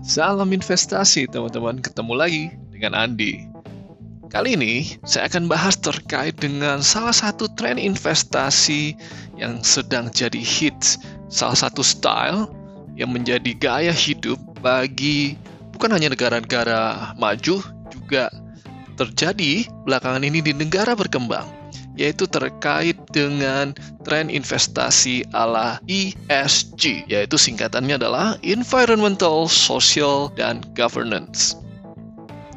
Salam investasi teman-teman, ketemu lagi dengan Andi. Kali ini saya akan bahas terkait dengan salah satu tren investasi yang sedang jadi hits, salah satu style yang menjadi gaya hidup bagi bukan hanya negara-negara maju, juga terjadi belakangan ini di negara berkembang yaitu terkait dengan tren investasi ala ESG, yaitu singkatannya adalah Environmental, Social, dan Governance.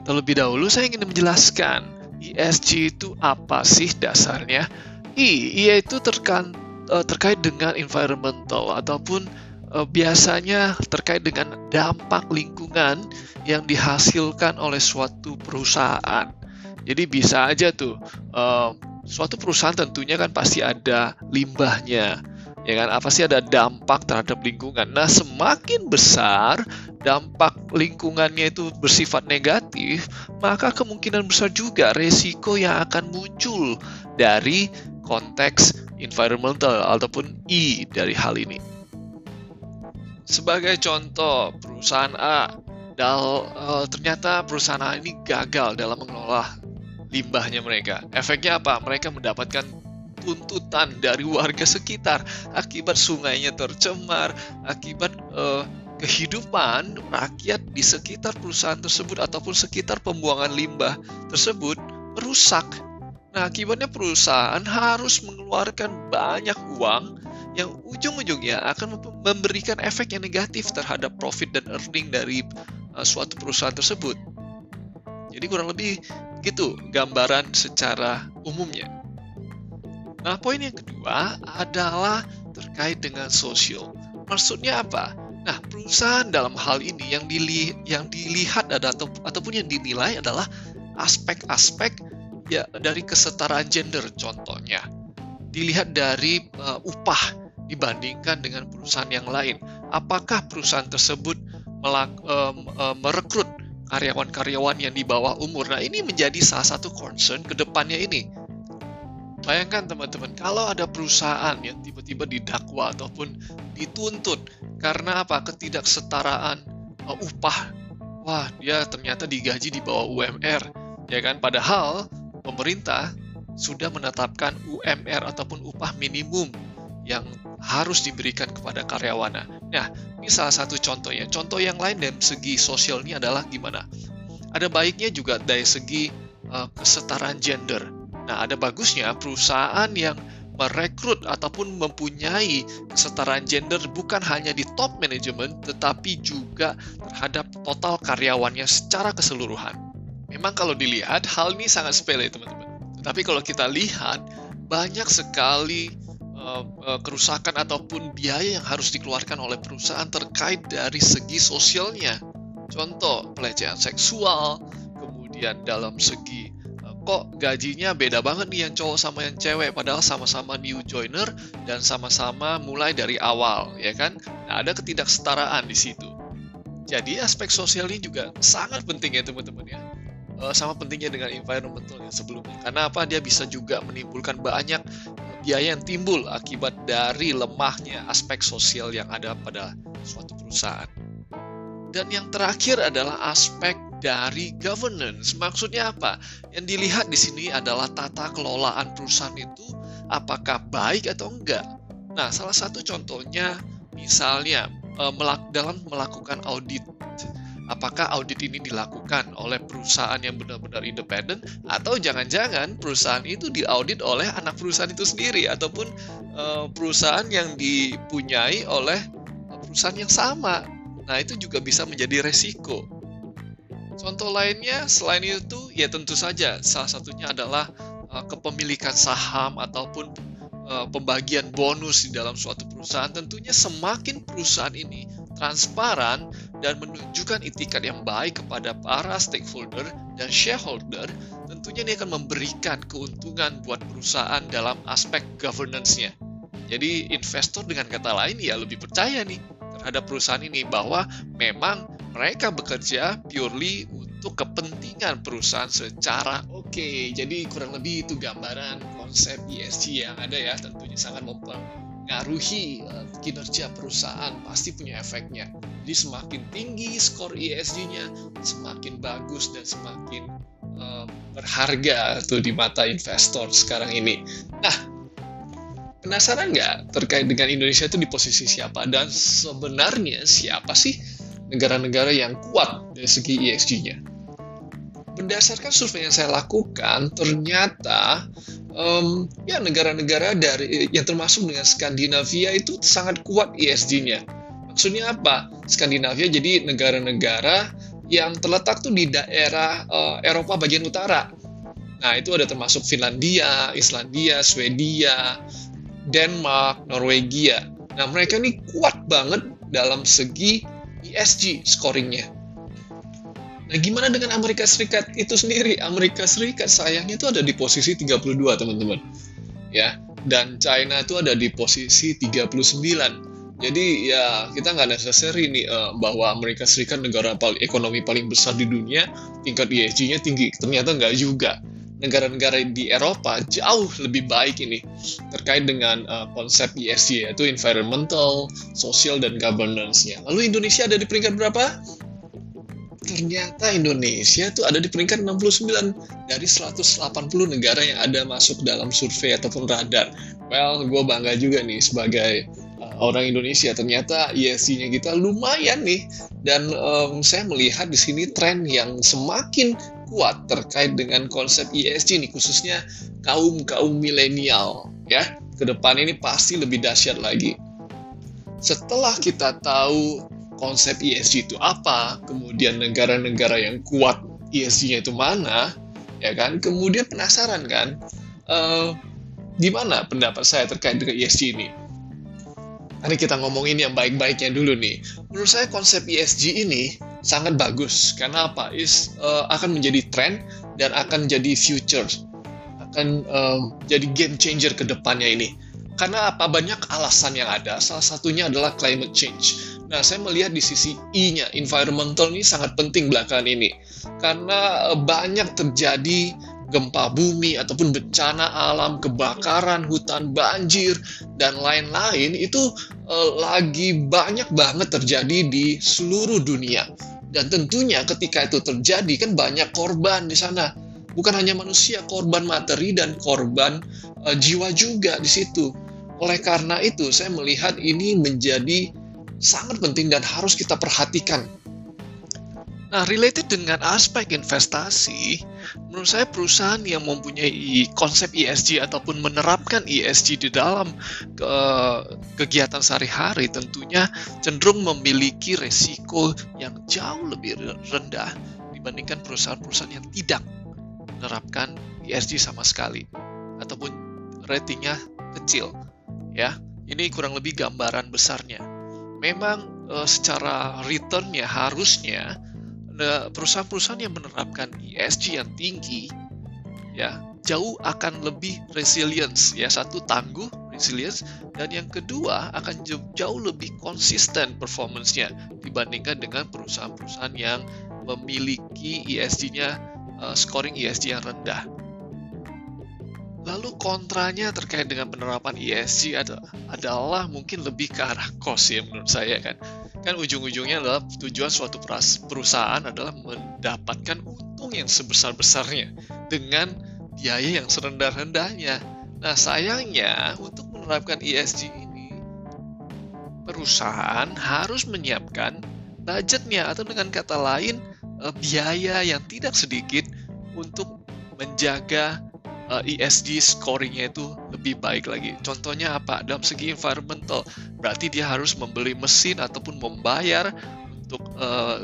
Terlebih dahulu saya ingin menjelaskan ESG itu apa sih dasarnya? I, yaitu terkan, eh, terkait dengan environmental ataupun uh, biasanya terkait dengan dampak lingkungan yang dihasilkan oleh suatu perusahaan. Jadi bisa aja tuh uh, suatu perusahaan tentunya kan pasti ada limbahnya, ya kan? Apa sih ada dampak terhadap lingkungan. Nah, semakin besar dampak lingkungannya itu bersifat negatif, maka kemungkinan besar juga resiko yang akan muncul dari konteks environmental ataupun I dari hal ini. Sebagai contoh, perusahaan A, dal, uh, ternyata perusahaan A ini gagal dalam mengelola limbahnya mereka. Efeknya apa? Mereka mendapatkan tuntutan dari warga sekitar akibat sungainya tercemar, akibat uh, kehidupan rakyat di sekitar perusahaan tersebut ataupun sekitar pembuangan limbah tersebut merusak. Nah, akibatnya perusahaan harus mengeluarkan banyak uang yang ujung-ujungnya akan memberikan efek yang negatif terhadap profit dan earning dari uh, suatu perusahaan tersebut. Jadi kurang lebih gitu gambaran secara umumnya. Nah, poin yang kedua adalah terkait dengan sosial. Maksudnya apa? Nah, perusahaan dalam hal ini yang dili yang dilihat ada atau ataupun yang dinilai adalah aspek-aspek ya dari kesetaraan gender contohnya. Dilihat dari uh, upah dibandingkan dengan perusahaan yang lain. Apakah perusahaan tersebut melak, uh, uh, merekrut karyawan-karyawan yang di bawah umur. Nah, ini menjadi salah satu concern ke depannya ini. Bayangkan teman-teman, kalau ada perusahaan yang tiba-tiba didakwa ataupun dituntut karena apa? Ketidaksetaraan uh, upah. Wah, dia ternyata digaji di bawah UMR, ya kan? Padahal pemerintah sudah menetapkan UMR ataupun upah minimum yang harus diberikan kepada karyawannya. Nah, ini salah satu contohnya. Contoh yang lain dari segi sosial ini adalah gimana? Ada baiknya juga dari segi uh, kesetaraan gender. Nah, ada bagusnya perusahaan yang merekrut ataupun mempunyai kesetaraan gender bukan hanya di top manajemen, tetapi juga terhadap total karyawannya secara keseluruhan. Memang kalau dilihat, hal ini sangat sepele, teman-teman. Tapi kalau kita lihat, banyak sekali kerusakan ataupun biaya yang harus dikeluarkan oleh perusahaan terkait dari segi sosialnya. Contoh pelecehan seksual, kemudian dalam segi eh, kok gajinya beda banget nih yang cowok sama yang cewek padahal sama-sama new joiner dan sama-sama mulai dari awal ya kan? Nah, ada ketidaksetaraan di situ. Jadi aspek sosial ini juga sangat penting ya teman-teman ya sama pentingnya dengan environmental yang sebelumnya karena apa dia bisa juga menimbulkan banyak biaya yang timbul akibat dari lemahnya aspek sosial yang ada pada suatu perusahaan. Dan yang terakhir adalah aspek dari governance. Maksudnya apa? Yang dilihat di sini adalah tata kelolaan perusahaan itu apakah baik atau enggak. Nah, salah satu contohnya misalnya eh, dalam melakukan audit apakah audit ini dilakukan oleh perusahaan yang benar-benar independen atau jangan-jangan perusahaan itu diaudit oleh anak perusahaan itu sendiri ataupun uh, perusahaan yang dipunyai oleh perusahaan yang sama. Nah, itu juga bisa menjadi resiko. Contoh lainnya selain itu ya tentu saja salah satunya adalah uh, kepemilikan saham ataupun uh, pembagian bonus di dalam suatu perusahaan. Tentunya semakin perusahaan ini transparan dan menunjukkan itikat yang baik kepada para stakeholder dan shareholder, tentunya ini akan memberikan keuntungan buat perusahaan dalam aspek governance-nya. Jadi investor dengan kata lain ya lebih percaya nih terhadap perusahaan ini bahwa memang mereka bekerja purely untuk kepentingan perusahaan secara oke. Okay. Jadi kurang lebih itu gambaran konsep ESG yang ada ya tentunya sangat ngaruhi uh, kinerja perusahaan pasti punya efeknya. Jadi semakin tinggi skor ESG-nya, semakin bagus dan semakin uh, berharga tuh di mata investor sekarang ini. Nah, penasaran nggak terkait dengan Indonesia itu di posisi siapa dan sebenarnya siapa sih negara-negara yang kuat dari segi ESG-nya? Berdasarkan survei yang saya lakukan, ternyata um, ya negara-negara dari yang termasuk dengan Skandinavia itu sangat kuat ESG-nya. Maksudnya apa? Skandinavia jadi negara-negara yang terletak tuh di daerah uh, Eropa bagian utara. Nah, itu ada termasuk Finlandia, Islandia, Swedia, Denmark, Norwegia. Nah, mereka ini kuat banget dalam segi ESG scoringnya. Nah, gimana dengan Amerika Serikat itu sendiri? Amerika Serikat sayangnya itu ada di posisi 32, teman-teman. Ya, dan China itu ada di posisi 39. Jadi ya kita nggak necessary nih uh, bahwa Amerika Serikat negara paling ekonomi paling besar di dunia, tingkat ESG-nya tinggi. Ternyata nggak juga. Negara-negara di Eropa jauh lebih baik ini terkait dengan uh, konsep ESG yaitu environmental, social, dan governance-nya. Lalu Indonesia ada di peringkat berapa? Ternyata Indonesia tuh ada di peringkat 69 dari 180 negara yang ada masuk dalam survei ataupun radar. Well, gue bangga juga nih sebagai uh, orang Indonesia. Ternyata ESG-nya kita lumayan nih. Dan um, saya melihat di sini tren yang semakin kuat terkait dengan konsep ESG nih, khususnya kaum-kaum milenial. Ya, ke depan ini pasti lebih dahsyat lagi. Setelah kita tahu konsep ESG itu apa, kemudian negara-negara yang kuat ESG-nya itu mana, ya kan? Kemudian penasaran kan, uh, gimana pendapat saya terkait dengan ESG ini? Ini kita ngomongin yang baik-baiknya dulu nih. Menurut saya konsep ESG ini sangat bagus. Karena apa? Is uh, akan menjadi tren dan akan jadi future, akan uh, jadi game changer ke depannya ini. Karena apa? Banyak alasan yang ada. Salah satunya adalah climate change Nah, saya melihat di sisi I-nya, environmental ini sangat penting belakangan ini. Karena eh, banyak terjadi gempa bumi ataupun bencana alam, kebakaran hutan, banjir, dan lain-lain itu eh, lagi banyak banget terjadi di seluruh dunia. Dan tentunya ketika itu terjadi kan banyak korban di sana. Bukan hanya manusia, korban materi dan korban eh, jiwa juga di situ. Oleh karena itu, saya melihat ini menjadi sangat penting dan harus kita perhatikan. Nah, related dengan aspek investasi, menurut saya perusahaan yang mempunyai konsep ESG ataupun menerapkan ESG di dalam ke kegiatan sehari-hari tentunya cenderung memiliki resiko yang jauh lebih rendah dibandingkan perusahaan-perusahaan yang tidak menerapkan ESG sama sekali ataupun ratingnya kecil. Ya, ini kurang lebih gambaran besarnya. Memang uh, secara return-nya harusnya perusahaan-perusahaan yang menerapkan ESG yang tinggi ya jauh akan lebih resilience ya. Satu tangguh resilience dan yang kedua akan jauh lebih konsisten performance-nya dibandingkan dengan perusahaan-perusahaan yang memiliki ESG-nya uh, scoring ESG yang rendah. Lalu kontranya terkait dengan penerapan ESG adalah mungkin lebih ke arah cost ya menurut saya kan. Kan ujung-ujungnya adalah tujuan suatu perusahaan adalah mendapatkan untung yang sebesar-besarnya dengan biaya yang serendah-rendahnya. Nah sayangnya untuk menerapkan ESG ini perusahaan harus menyiapkan budgetnya atau dengan kata lain eh, biaya yang tidak sedikit untuk menjaga uh, eh, ESG scoringnya itu lebih baik lagi. Contohnya apa? Dalam segi environmental, berarti dia harus membeli mesin ataupun membayar untuk uh,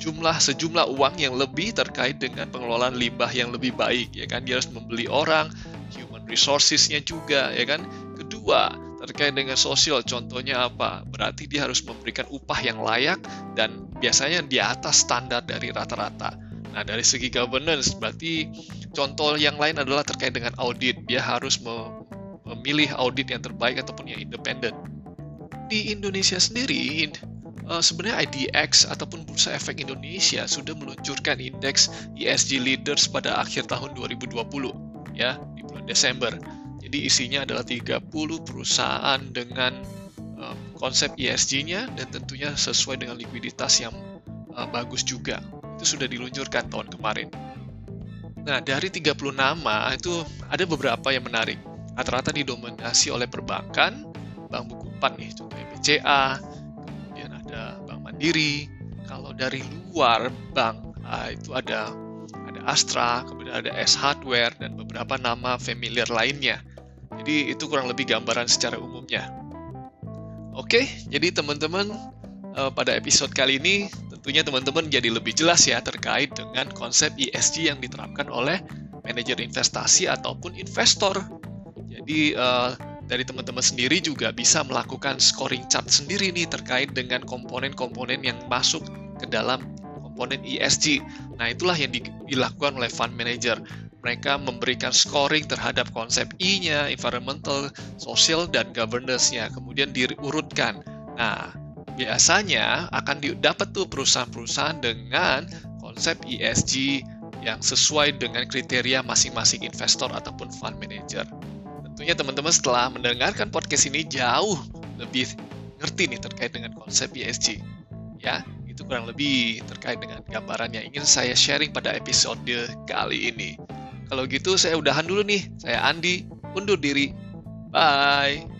jumlah sejumlah uang yang lebih terkait dengan pengelolaan limbah yang lebih baik, ya kan? Dia harus membeli orang, human resourcesnya juga, ya kan? Kedua, terkait dengan sosial, contohnya apa? Berarti dia harus memberikan upah yang layak dan biasanya di atas standar dari rata-rata. Nah, dari segi governance, berarti contoh yang lain adalah terkait dengan audit. Dia harus memilih audit yang terbaik ataupun yang independen. Di Indonesia sendiri, uh, sebenarnya IDX ataupun Bursa Efek Indonesia sudah meluncurkan indeks ESG Leaders pada akhir tahun 2020, ya, di bulan Desember. Jadi isinya adalah 30 perusahaan dengan uh, konsep ESG-nya dan tentunya sesuai dengan likuiditas yang uh, bagus juga. Itu sudah diluncurkan tahun kemarin. Nah, dari 30 nama itu ada beberapa yang menarik. Rata-rata didominasi oleh perbankan, bank buku 4 nih, contohnya BCA, kemudian ada Bank Mandiri. Kalau dari luar bank, uh, itu ada Astra, kemudian ada S Hardware, dan beberapa nama familiar lainnya. Jadi itu kurang lebih gambaran secara umumnya. Oke, jadi teman-teman eh, pada episode kali ini tentunya teman-teman jadi lebih jelas ya terkait dengan konsep ESG yang diterapkan oleh manajer investasi ataupun investor. Jadi eh, dari teman-teman sendiri juga bisa melakukan scoring chart sendiri nih terkait dengan komponen-komponen yang masuk ke dalam komponen ESG. Nah, itulah yang dilakukan oleh fund manager. Mereka memberikan scoring terhadap konsep E-nya, environmental, social, dan governance-nya. Kemudian diurutkan. Nah, biasanya akan didapat tuh perusahaan-perusahaan dengan konsep ESG yang sesuai dengan kriteria masing-masing investor ataupun fund manager. Tentunya teman-teman setelah mendengarkan podcast ini jauh lebih ngerti nih terkait dengan konsep ESG. Ya, itu kurang lebih terkait dengan gambaran yang ingin saya sharing pada episode kali ini. Kalau gitu saya udahan dulu nih. Saya Andi, undur diri. Bye.